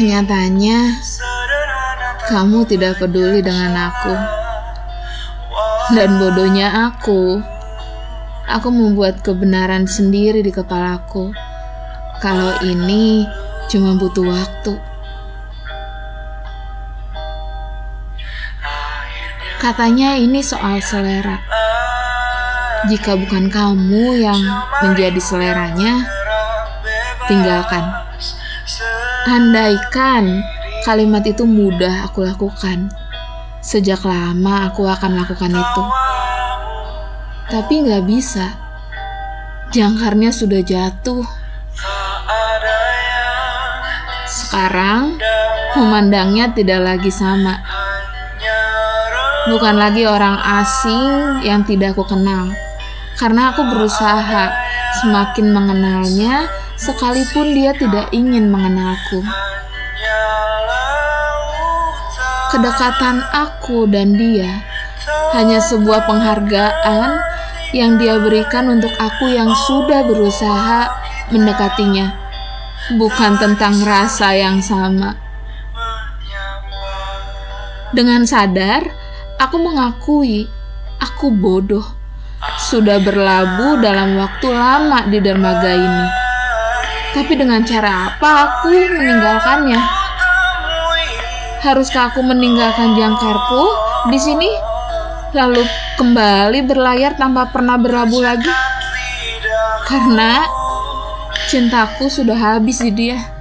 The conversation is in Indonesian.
Kenyataannya, kamu tidak peduli dengan aku. Dan bodohnya aku, aku membuat kebenaran sendiri di kepalaku. Kalau ini cuma butuh waktu. Katanya ini soal selera. Jika bukan kamu yang menjadi seleranya, tinggalkan. Andaikan kalimat itu mudah aku lakukan, sejak lama aku akan lakukan itu. Tapi nggak bisa, jangkarnya sudah jatuh. Sekarang, memandangnya tidak lagi sama. Bukan lagi orang asing yang tidak aku kenal. Karena aku berusaha semakin mengenalnya, sekalipun dia tidak ingin mengenalku. Kedekatan aku dan dia hanya sebuah penghargaan yang dia berikan untuk aku yang sudah berusaha mendekatinya, bukan tentang rasa yang sama. Dengan sadar, aku mengakui aku bodoh sudah berlabuh dalam waktu lama di dermaga ini. Tapi dengan cara apa aku meninggalkannya? Haruskah aku meninggalkan jangkarku di sini, lalu kembali berlayar tanpa pernah berlabuh lagi? Karena cintaku sudah habis di dia.